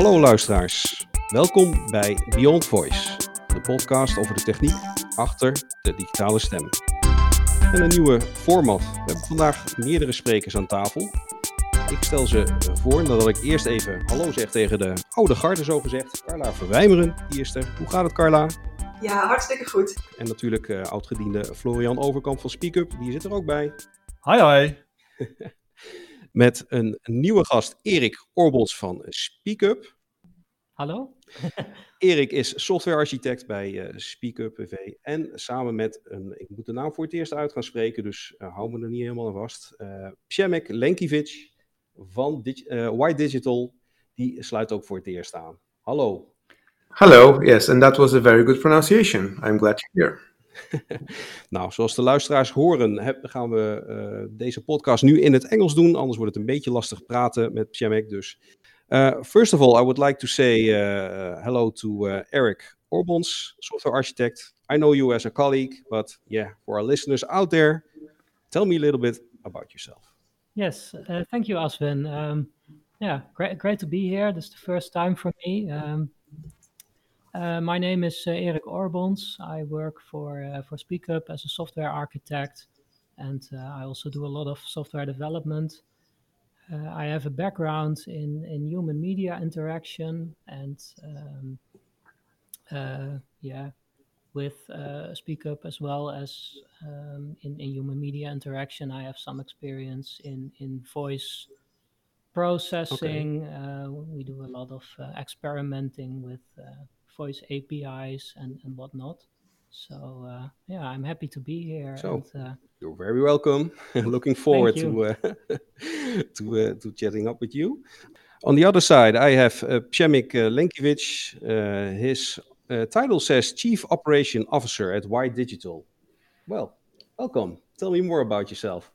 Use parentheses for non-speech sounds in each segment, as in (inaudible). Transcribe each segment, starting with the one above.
Hallo luisteraars, welkom bij Beyond Voice, de podcast over de techniek achter de digitale stem. En een nieuwe format. We hebben vandaag meerdere sprekers aan tafel. Ik stel ze voor nadat ik eerst even hallo zeg tegen de oude garde, zo gezegd. Carla Verwijmeren, die is er. Hoe gaat het, Carla? Ja, hartstikke goed. En natuurlijk uh, oudgediende Florian Overkamp van SpeakUp, die zit er ook bij. Hi, hi. (laughs) Met een nieuwe gast, Erik Orbels van SpeakUp. Hallo. (laughs) Erik is softwarearchitect bij uh, SpeakUp BV. En samen met een, ik moet de naam voor het eerst uit gaan spreken, dus uh, hou me er niet helemaal aan vast. Uh, Przemek Lenkiewicz van Dig White Digital, die sluit ook voor het eerst aan. Hallo. Hello, yes, and that was a very good pronunciation. I'm glad you're here. (laughs) nou, zoals de luisteraars horen, gaan we uh, deze podcast nu in het Engels doen. Anders wordt het een beetje lastig praten met Przemek. Dus uh, first of all, I would like to say uh, hello to Eric Orbons, software architect. I know you as a colleague, but yeah, for our listeners out there, tell me a little bit about yourself. Yes, thank you, Aswin. Um, yeah, great, great to be here. This is the first time for me. Um, Uh, my name is uh, Erik Orbons. I work for uh, for SpeakUp as a software architect, and I also do a lot of software development. I have a background in in human media interaction, and um, yeah, with SpeakUp as well as um, in in human media interaction. I have some experience in in voice processing. Okay. we do a lot of experimenting with voice APIs and, and whatnot. So uh, yeah, I'm happy to be here. So and, uh, you're very welcome. (laughs) Looking forward to uh, (laughs) to uh, to chatting up with you. On the other side, I have uh, Przemek uh, Lenkiewicz. Uh, his title says Chief Operation Officer at White Digital. Well, welcome. Tell me more about yourself.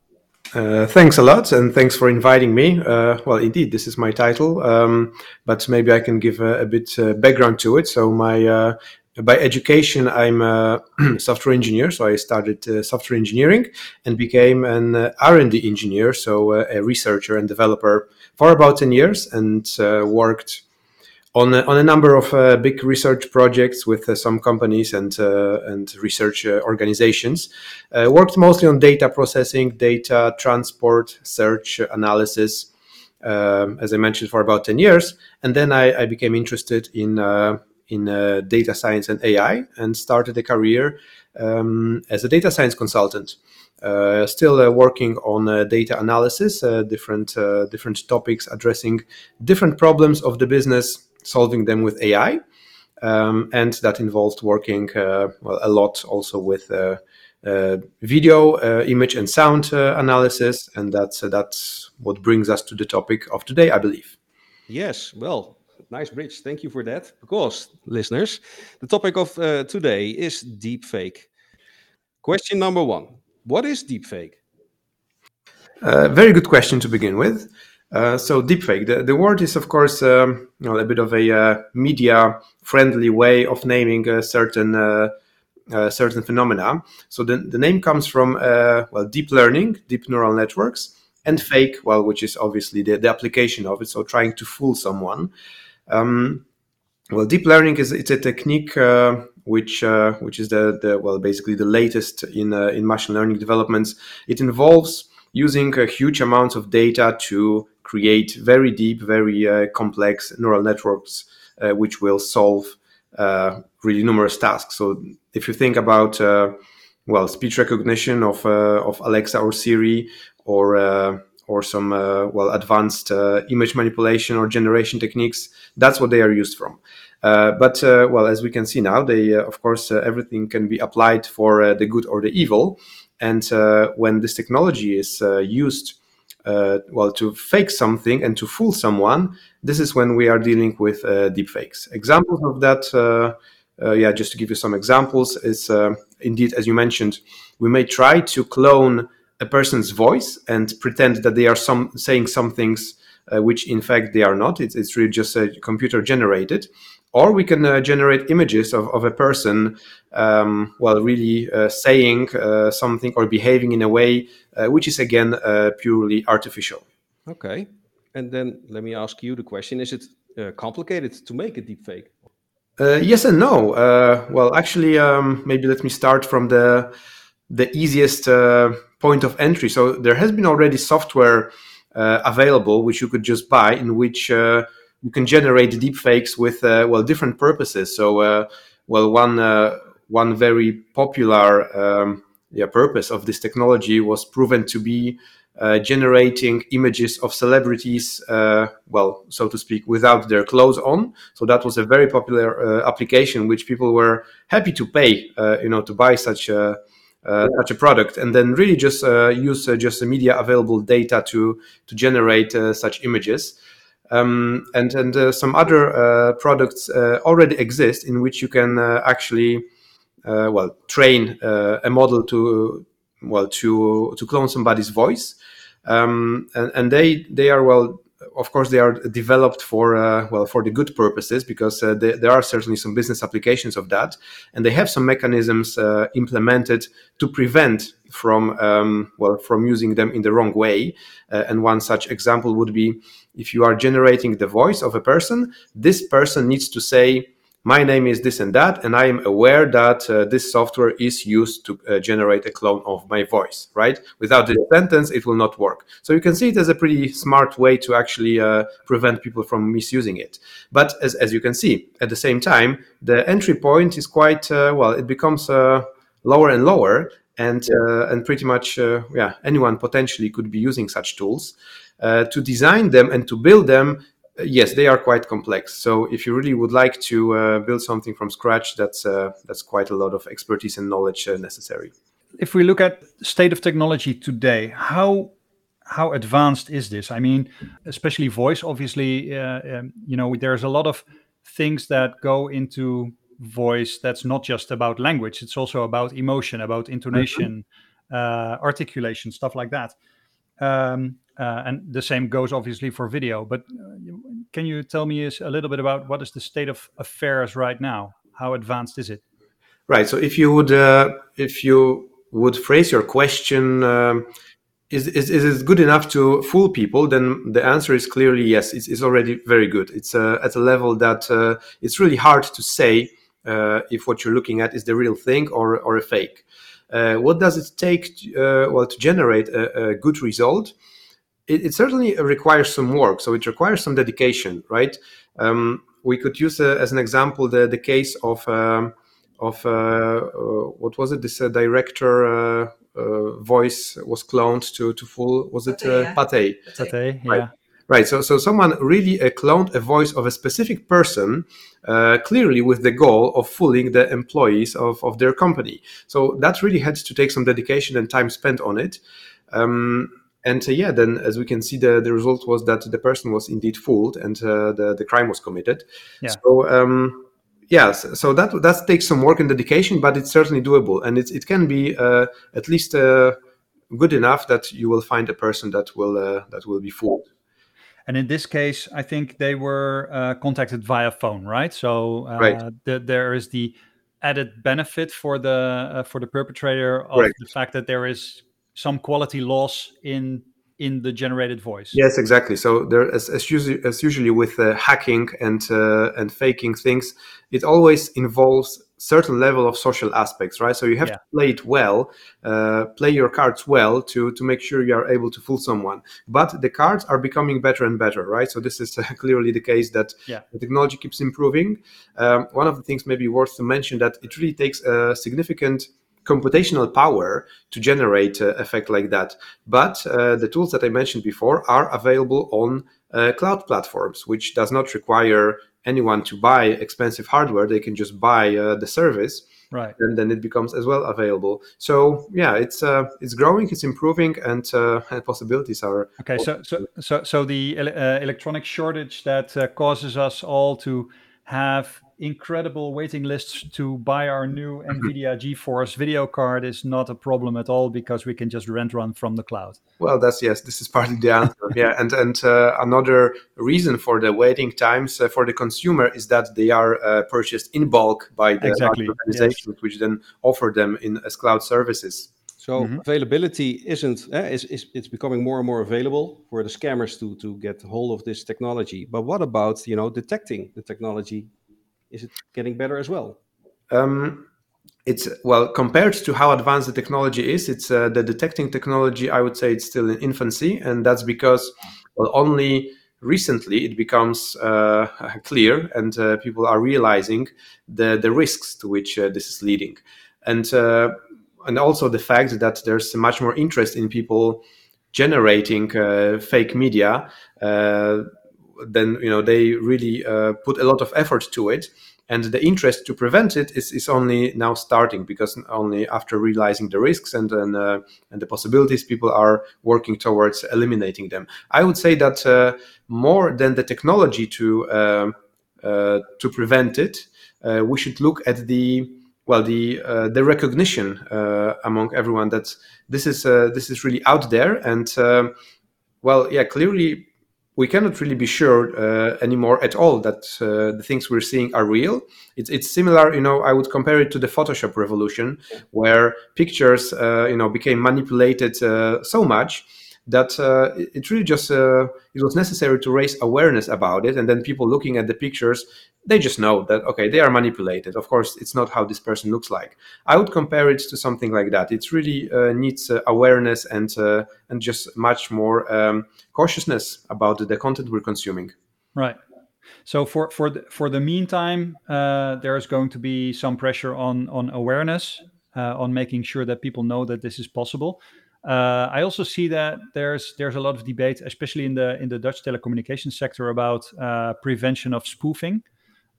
Uh, thanks a lot, and thanks for inviting me. Uh, well, indeed, this is my title, um, but maybe I can give a, a bit uh, background to it. So, my uh, by education, I'm a (clears throat) software engineer. So, I started uh, software engineering and became an R&D engineer, so a researcher and developer for about ten years, and worked on a, on a number of uh, big research projects with uh, some companies and uh, and research uh, organizations. Uh, worked mostly on data processing, data transport, search analysis. Um, as I mentioned, for about ten years, and then I, I became interested in uh, in data science and AI, and started a career um, as a data science consultant. still working on data analysis, different different topics addressing different problems of the business solving them with AI. Um, and that involved working uh, well, a lot also with uh, uh, video, uh, image, and sound uh, analysis. And that's, uh, that's what brings us to the topic of today, I believe. Yes, well, nice bridge. Thank you for that. Because, listeners, the topic of today is deepfake. Question number one What is deepfake? very good question to begin with. Uh, so deepfake, the, the word is of course um, you know, a bit of a uh, media-friendly way of naming a certain uh, uh certain phenomena. So the, the name comes from uh, well deep learning, deep neural networks, and fake, well, which is obviously the, the application of it. So trying to fool someone. Um, well, deep learning is it's a technique which which is the, the well basically the latest in in machine learning developments. It involves using a huge amounts of data to create very deep, very uh, complex neural networks, uh, which will solve uh, really numerous tasks. So if you think about uh, well, speech recognition of uh, of Alexa or Siri, or uh, or some well advanced image manipulation or generation techniques, that's what they are used from. but well, as we can see now, they of course everything can be applied for the good or the evil. And when this technology is used uh, well, to fake something and to fool someone, this is when we are dealing with uh, deepfakes. Examples of that, uh, uh yeah, just to give you some examples, is uh, indeed, as you mentioned, we may try to clone a person's voice and pretend that they are some saying some things uh, which in fact they are not. It's, it's really just a computer generated or we can uh, generate images of, of a person um, well really uh, saying uh, something or behaving in a way uh, which is again uh, purely artificial okay and then let me ask you the question is it uh, complicated to make a deepfake. Uh, yes and no. Uh, well, actually, um, maybe let me start from the the easiest uh, point of entry. So there has been already software uh, available which you could just buy, in which uh, you can generate deepfakes with uh, well different purposes. So well, one one very popular um, yeah, purpose of this technology was proven to be uh, generating images of celebrities, uh, well, so to speak, without their clothes on. So that was a very popular uh, application, which people were happy to pay, uh, you know, to buy such a uh, such a product, and then really just uh, use just the media available data to to generate such images. Um, and and some other products already exist in which you can actually, well, train a model to well to to clone somebody's voice. Um, and, and, they they are well of course they are developed for uh, well for the good purposes because uh, they, there are certainly some business applications of that. And they have some mechanisms uh, implemented to prevent from um, well from using them in the wrong way. Uh, and one such example would be if you are generating the voice of a person this person needs to say my name is this and that, and I am aware that uh, this software is used to uh, generate a clone of my voice, right? Without this sentence, it will not work. So you can see it as a pretty smart way to actually uh, prevent people from misusing it. But as, as you can see, at the same time, the entry point is quite, uh, well, it becomes uh, lower and lower. And, uh, and pretty much, yeah, anyone potentially could be using such tools. To design them and to build them, yes, they are quite complex. So if you really would like to uh, build something from scratch, that's uh, that's quite a lot of expertise and knowledge uh, necessary. If we look at state of technology today, how how advanced is this? I mean, especially voice. Obviously, uh, um, you know, there's a lot of things that go into voice. That's not just about language. It's also about emotion, about intonation, mm-hmm. articulation, stuff like that. Um, uh, and the same goes obviously for video. But uh, can you tell me a little bit about what is the state of affairs right now? How advanced is it? Right. So if you would, uh, if you would phrase your question, um, is, is, is it good enough to fool people? Then the answer is clearly yes. It's, it's already very good. It's uh, at a level that uh, it's really hard to say uh, if what you're looking at is the real thing or, or a fake. what does it take, to, well, to generate a, a good result? It, it, certainly requires some work. So it requires some dedication, right? Um, we could use uh, as an example the the case of um, of uh, uh, what was it? This uh, director uh, uh, voice was cloned to to full. Was it Pathé? Pathé, yeah. Right. Right. So, so someone really cloned a voice of a specific person, clearly with the goal of fooling the employees of, of their company. So that really had to take some dedication and time spent on it. Um, and uh, yeah, then as we can see, the, the result was that the person was indeed fooled and uh, the, the crime was committed. Yeah. So, um, yeah, so that that takes some work and dedication, but it's certainly doable, and it it can be uh, at least uh, good enough that you will find a person that will uh, that will be fooled. And in this case, I think they were uh, contacted via phone, right? So right. The, there is the added benefit for the for the perpetrator of Correct. the fact that there is some quality loss in in the generated voice. Yes, exactly. So there, as, as, usually, as usually with uh, hacking and uh, and faking things, it always involves certain level of social aspects, right? So you have yeah. to play it well, uh, play your cards well to to make sure you are able to fool someone. But the cards are becoming better and better, right? So this is uh, (laughs) clearly the case that yeah. the technology keeps improving. Um, one of the things maybe worth to mention that it really takes a significant computational power to generate uh, effect like that. But uh, the tools that I mentioned before are available on uh, cloud platforms, which does not require anyone to buy expensive hardware. They can just buy uh, the service. Right. And then it becomes as well available. So yeah, it's uh, it's growing, it's improving, and, uh, possibilities are. Okay, so so so so the electronic shortage that causes us all to have incredible waiting lists to buy our new NVIDIA GeForce video card is not a problem at all because we can just rent one from the cloud. Well, that's yes, this is partly the answer. (laughs) yeah, and and uh, another reason for the waiting times uh, for the consumer is that they are uh, purchased in bulk by the exactly. organizations, yes. which then offer them in as cloud services. So Mhm. availability isn't uh, is, is it's becoming more and more available for the scammers to to get hold of this technology. But what about you know detecting the technology? Is it getting better as well? Um, it's well compared to how advanced the technology is. It's uh, the detecting technology. I would say it's still in infancy, and that's because well only recently it becomes uh, (laughs) clear and uh, people are realizing the the risks to which uh, this is leading, and uh, and also the fact that there's much more interest in people generating uh, fake media. Then you know they really put a lot of effort to it. And the interest to prevent it is, is only now starting because only after realizing the risks and and, uh, and the possibilities people are working towards eliminating them. I would say that uh, more than the technology to uh, uh to prevent it uh, we should look at the well the uh, the recognition among everyone that this is this is really out there. And well yeah clearly we cannot really be sure uh, anymore at all that uh, the things we're seeing are real. It's it's similar, you know. I would compare it to the Photoshop revolution, where pictures, uh, you know, became manipulated uh, so much that uh, it really just uh, it was necessary to raise awareness about it. And then people looking at the pictures they just know that okay they are manipulated. Of course it's not how this person looks like. I would compare it to something like that. It really uh, needs uh, awareness and uh, and just much more um, cautiousness about the content we're consuming. Right. So for for the, for the meantime uh, there's going to be some pressure on on awareness on making sure that people know that this is possible uh, I also see that there's there's a lot of debate, especially in the in the Dutch telecommunications sector, about uh, prevention of spoofing,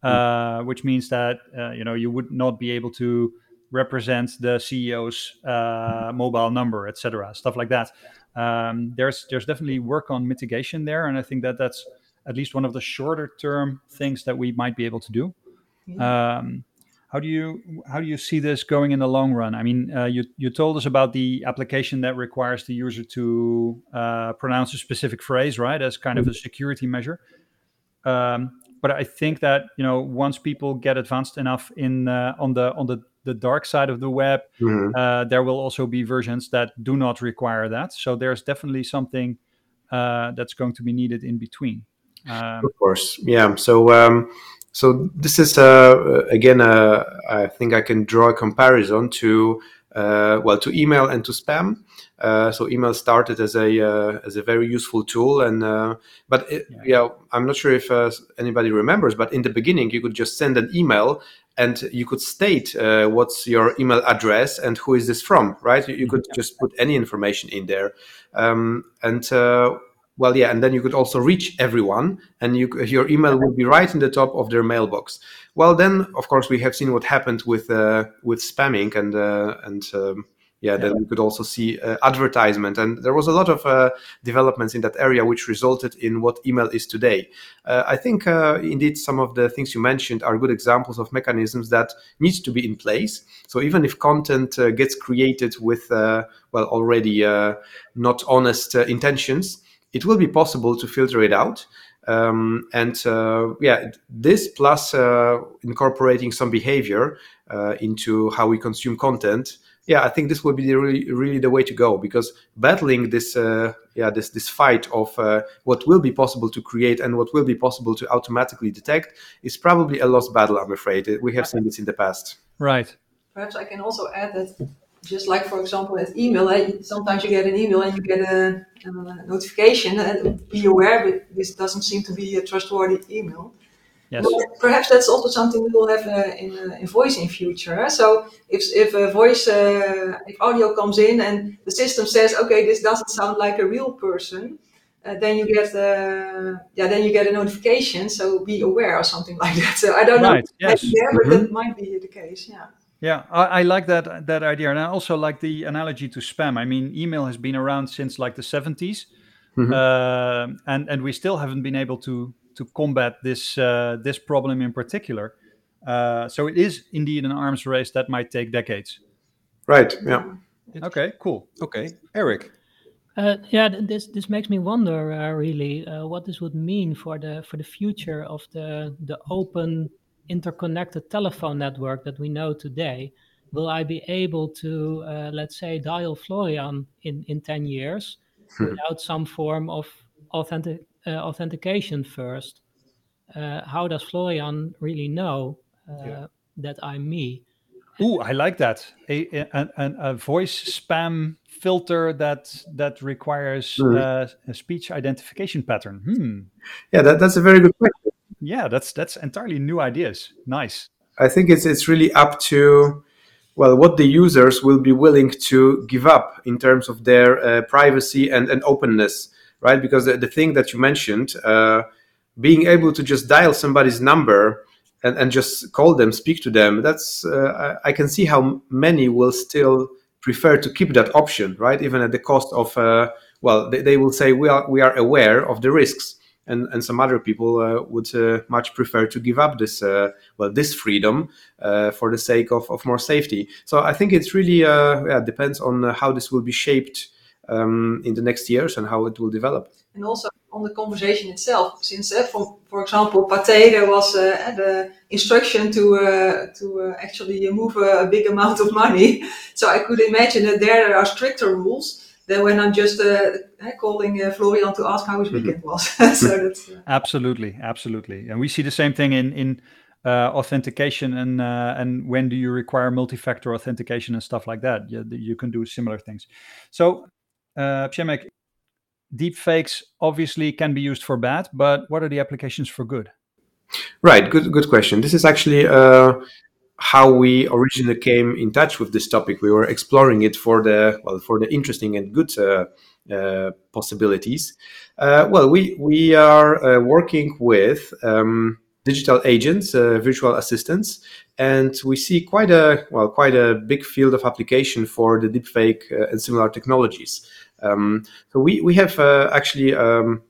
uh, which means that uh, you know you would not be able to represent the CEO's uh, mobile number, etc., stuff like that. Um, there's there's definitely work on mitigation there, and I think that that's at least one of the shorter term things that we might be able to do. Um, how do you how do you see this going in the long run? I mean, uh, you you told us about the application that requires the user to uh, pronounce a specific phrase, right, as kind of a security measure. Um, but I think that you know once people get advanced enough in uh, on the on the the dark side of the web, mm-hmm. Uh, there will also be versions that do not require that. So there's definitely something uh, that's going to be needed in between. Um, of course, yeah. So. Um, so this is uh, again, uh, I think I can draw a comparison to uh, well to email and to spam. Uh, so email started as a uh, as a very useful tool, and uh, but it, yeah. yeah. I'm not sure if anybody remembers, but in the beginning you could just send an email and you could state what's your email address and who is this from, right? You, you could just put any information in there, um, and well yeah and then you could also reach everyone and you, your email will be right in the top of their mailbox. Well then of course we have seen what happened with uh, with spamming and uh, and um, yeah, then you could also see uh, advertisement. And there was a lot of uh, developments in that area which resulted in what email is today. Uh, i think uh, indeed some of the things you mentioned are good examples of mechanisms that need to be in place. So even if content gets created with well already not honest intentions it will be possible to filter it out. Um, and uh, yeah, this plus uh, incorporating some behavior uh, into how we consume content. Yeah, I think this will be the really, really the way to go because battling this, uh, yeah, this this fight of uh, what will be possible to create and what will be possible to automatically detect is probably a lost battle. I'm afraid we have seen this in the past. Right. Perhaps I can also add that just like for example with email sometimes you get an email and you get a, a, notification and be aware but this doesn't seem to be a trustworthy email yes. But perhaps that's also something we will have uh, in, uh, in voice in future so if, if a voice uh, if audio comes in and the system says okay this doesn't sound like a real person uh, then you get uh, yeah then you get a notification so be aware or something (laughs) like that so i don't right. know yes. there, but mm-hmm. that might be the case yeah yeah, I, I, like that that idea, and I also like the analogy to spam. I mean, email has been around since like the 70s, mm-hmm. uh, and and we still haven't been able to to combat this uh, this problem in particular. Uh, so it is indeed an arms race that might take decades. Right. Yeah. Okay. Cool. Okay, Eric. Uh, yeah, this this makes me wonder uh, really uh, what this would mean for the for the future of the the open interconnected telephone network that we know today will I be able to, uh, let's say, dial Florian in, in 10 years hmm. without some form of authentic, uh, authentication first? Uh, how does Florian really know uh, yeah. that I'm me? Ooh, I like that. A, a, a, a voice spam filter that that requires mm. uh, a speech identification pattern. Hmm. Yeah, that, that's a very good question. Yeah, that's that's entirely new ideas. Nice. I think it's it's really up to well what the users will be willing to give up in terms of their uh, privacy and, and openness, right? Because the, the thing that you mentioned, uh, being able to just dial somebody's number and, and just call them, speak to them, that's uh, I, I can see how many will still prefer to keep that option, right? Even at the cost of, uh, well, they, they, will say we are we are aware of the risks, and and some other people uh, would uh, much prefer to give up this uh, well this freedom uh, for the sake of, of more safety. So I think it's really uh, yeah depends on how this will be shaped um, in the next years and how it will develop. And also on the conversation itself, since for, for example, Pathé, there was the instruction to to actually move a, big amount of money. (laughs) So I could imagine that there are stricter rules than when I'm just uh, calling uh, Florian to ask how his mm-hmm. weekend was. (laughs) so that's, absolutely, absolutely, and we see the same thing in in. authentication and and when do you require multi-factor authentication and stuff like that? You, you can do similar things. So uh, Przemek, deepfakes obviously can be used for bad, but what are the applications for good? Right, good, good question. This is actually uh, how we originally came in touch with this topic. We were exploring it for the well, for the interesting and good uh, uh, possibilities. Uh, well, we we are uh, working with um, digital agents, uh, virtual assistants, and we see quite a well, quite a big field of application for the deepfake and similar technologies. Um, so we, we have uh, actually um,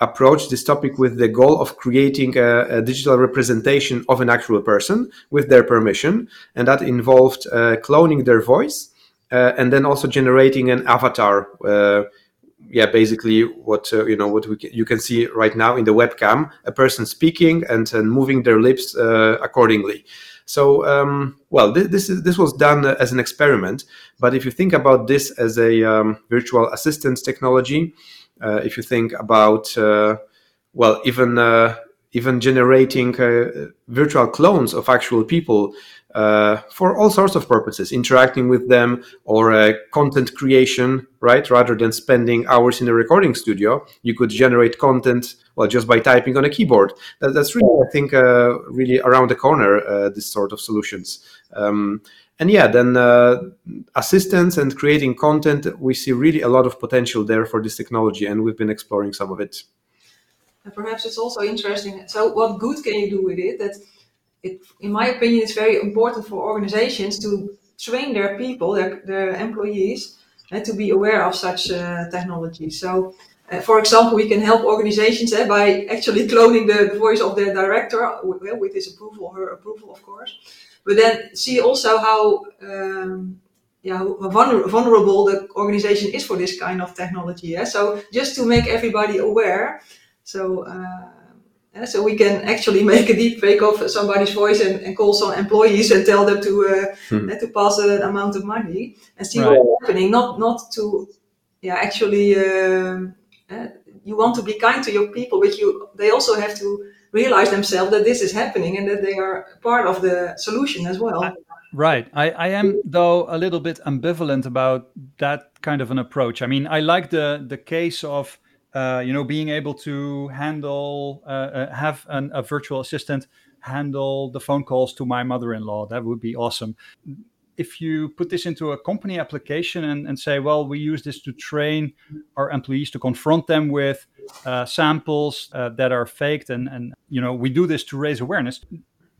approached this topic with the goal of creating a, a, digital representation of an actual person with their permission. And that involved uh, cloning their voice uh, and then also generating an avatar. Uh, yeah, basically what uh, you know what we can, you can see right now in the webcam, a person speaking and, and moving their lips uh, accordingly. So, um, well, th- this is this was done uh, as an experiment. But if you think about this as a um, virtual assistance technology, uh, if you think about uh, well, even uh, even generating uh, virtual clones of actual people uh, for all sorts of purposes, interacting with them or uh, content creation, right? Rather than spending hours in a recording studio, you could generate content well just by typing on a keyboard. That, that's really, I think, uh, really around the corner. Uh, this sort of solutions. Um, and yeah, then uh, assistance and creating content, we see really a lot of potential there for this technology, and we've been exploring some of it. And perhaps it's also interesting. So, what good can you do with it? That it, in my opinion, it's very important for organizations to train their people, their, their employees, uh, to be aware of such uh, technology. So, uh, for example, we can help organizations uh, by actually cloning the, voice of their director with, with, his approval, her approval, of course. But then see also how um, yeah, vulnerable the organization is for this kind of technology. Yeah? So just to make everybody aware. So uh, so we can actually make a deep fake of somebody's voice and, and call some employees and tell them to uh, hmm. to pass an amount of money and see right. what's happening. Not not to yeah actually um, uh, you want to be kind to your people, but you they also have to realize themselves that this is happening and that they are part of the solution as well. Right. I, I am though a little bit ambivalent about that kind of an approach. I mean, I like the the case of uh, you know, being able to handle, uh, uh, have an, a virtual assistant handle the phone calls to my mother-in-law. That would be awesome. If you put this into a company application and, and say, well, we use this to train our employees to confront them with uh, samples uh, that are faked, and, and you know, we do this to raise awareness.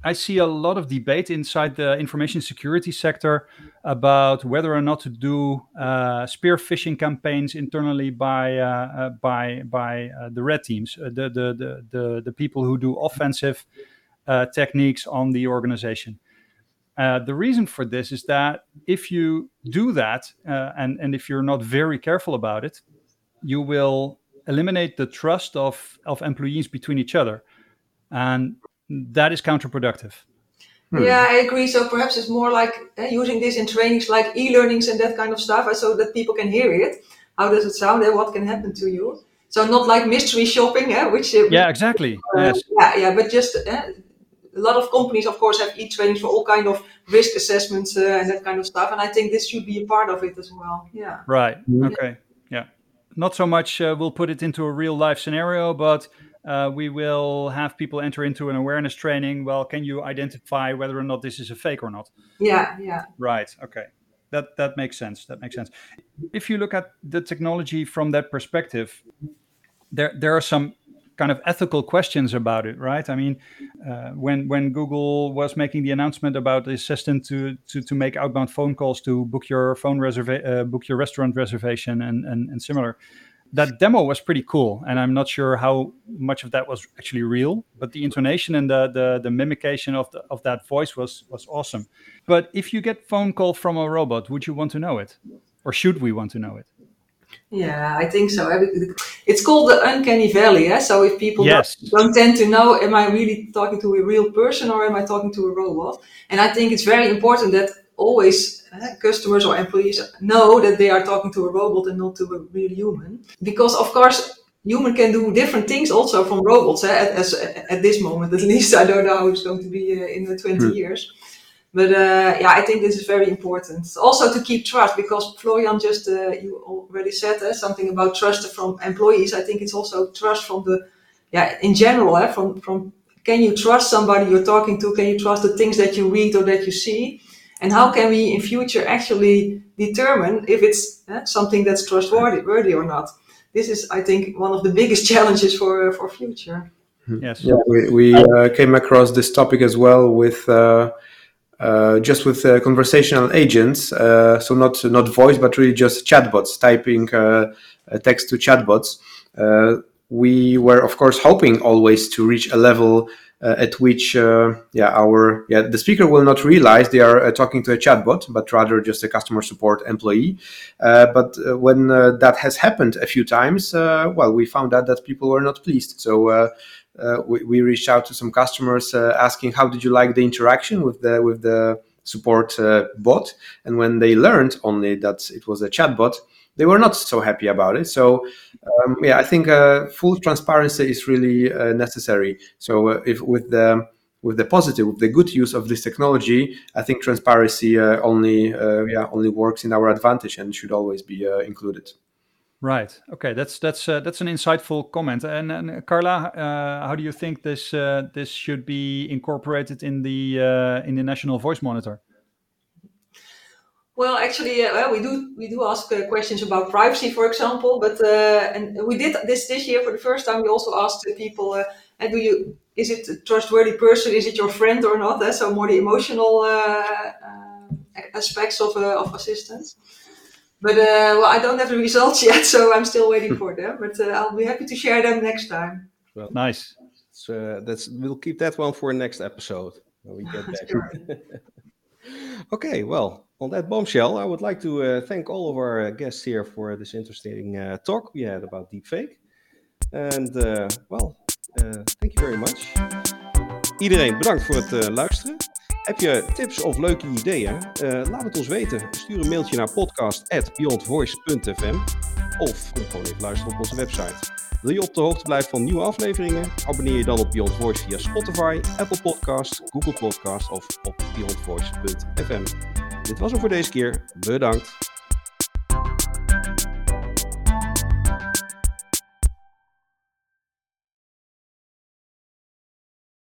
I see a lot of debate inside the information security sector about whether or not to do uh, spear phishing campaigns internally by uh, uh, by by uh, the red teams, uh, the, the, the the the people who do offensive uh, techniques on the organization. the reason for this is that if you do that, and and if you're not very careful about it, you will eliminate the trust of of employees between each other, and that is counterproductive. Hmm. Yeah, I agree. So perhaps it's more like uh, using this in trainings like e-learnings and that kind of stuff, uh, so that people can hear it. How does it sound and what can happen to you? So not like mystery shopping, eh, which uh, Yeah, exactly. uh, yes. yeah, yeah, but just uh, a lot of companies, of course, have e-trainings for all kind of risk assessments uh, and that kind of stuff. And I think this should be a part of it as well. Yeah. Right. Mhm. Okay. Yeah. Not so much. Uh, we'll put it into a real life scenario, but uh, we will have people enter into an awareness training. Well, can you identify whether or not this is a fake or not? Yeah, yeah. Right. Okay. That that makes sense. That makes sense. If you look at the technology from that perspective, there there are some kind of ethical questions about it, right? I mean, uh, when when Google was making the announcement about the assistant to to, to make outbound phone calls to book your phone reserva- uh, book your restaurant reservation and, and and similar, that demo was pretty cool, and I'm not sure how much of that was actually real, but the intonation and the the, the mimication of the, of that voice was was awesome. But if you get phone call from a robot, would you want to know it, or should we want to know it? Yeah, I think so. It's called the uncanny valley. Eh? So if people Yes. don't, don't tend to know, am I really talking to a real person or am I talking to a robot? And I think it's very important that always eh, customers or employees know that they are talking to a robot and not to a real human. Because of course, human can do different things also from robots. Eh? At, as, at this moment, at least, (laughs) I don't know how it's going to be uh, in the 20 Hmm. years. But uh, yeah, I think this is very important. Also to keep trust, because Florian just uh, you already said uh, something about trust from employees. I think it's also trust from the yeah in general. Uh, from from can you trust somebody you're talking to? Can you trust the things that you read or that you see? And how can we in future actually determine if it's uh, something that's trustworthy worthy or not? This is, I think, one of the biggest (laughs) challenges for uh, for future. Yes. Yeah, we, we uh, came across this topic as well with uh, uh, just with uh, conversational agents. Uh, so not not voice, but really just chatbots, typing uh, uh, text to chatbots. Uh, we were, of course, hoping always to reach a level uh, at which, uh, yeah, our yeah the speaker will not realize they are uh, talking to a chatbot, but rather just a customer support employee. Uh, but uh, when uh, that has happened a few times, uh, well, we found out that people were not pleased. So. Uh, we, we reached out to some customers uh, asking how did you like the interaction with the with the support uh, bot? And when they learned only that it was a chatbot they were not so happy about it. So um, yeah i think uh, full transparency is really uh, necessary. So uh, if with the with the positive with the good use of this technology i think transparency only yeah only works in our advantage and should always be included Right. Okay. That's that's uh, that's an insightful comment. And, and Carla, uh, how do you think this uh, this should be incorporated in the uh, in the National Voice Monitor? Well, actually, uh, well, we do we do ask uh, questions about privacy, for example. But uh, and we did this this year for the first time. We also asked people, uh, uh, "Do you is it a trustworthy person? Is it your friend or not?" Uh, so more the emotional uh, uh, aspects of uh, of assistance. But uh, well, I don't have the results yet, so I'm still waiting for them. But uh, I'll be happy to share them next time. Well, Nice. So uh, that's we'll keep that one for next episode when we get (laughs) back. (laughs) Okay, well, on that bombshell, I would like to uh, thank all of our uh, guests here for this interesting uh, talk we had about deepfake. And uh, well, uh, thank you very much. Iedereen bedankt voor het uh, luisteren. Heb je tips of leuke ideeën? Uh, laat het ons weten. Stuur een mailtje naar podcast.beyondvoice.fm of kom gewoon even luisteren op onze website. Wil je op de hoogte blijven van nieuwe afleveringen? Abonneer je dan op Beyond Voice via Spotify, Apple Podcasts, Google Podcasts of op beyondvoice.fm. Dit was hem voor deze keer. Bedankt.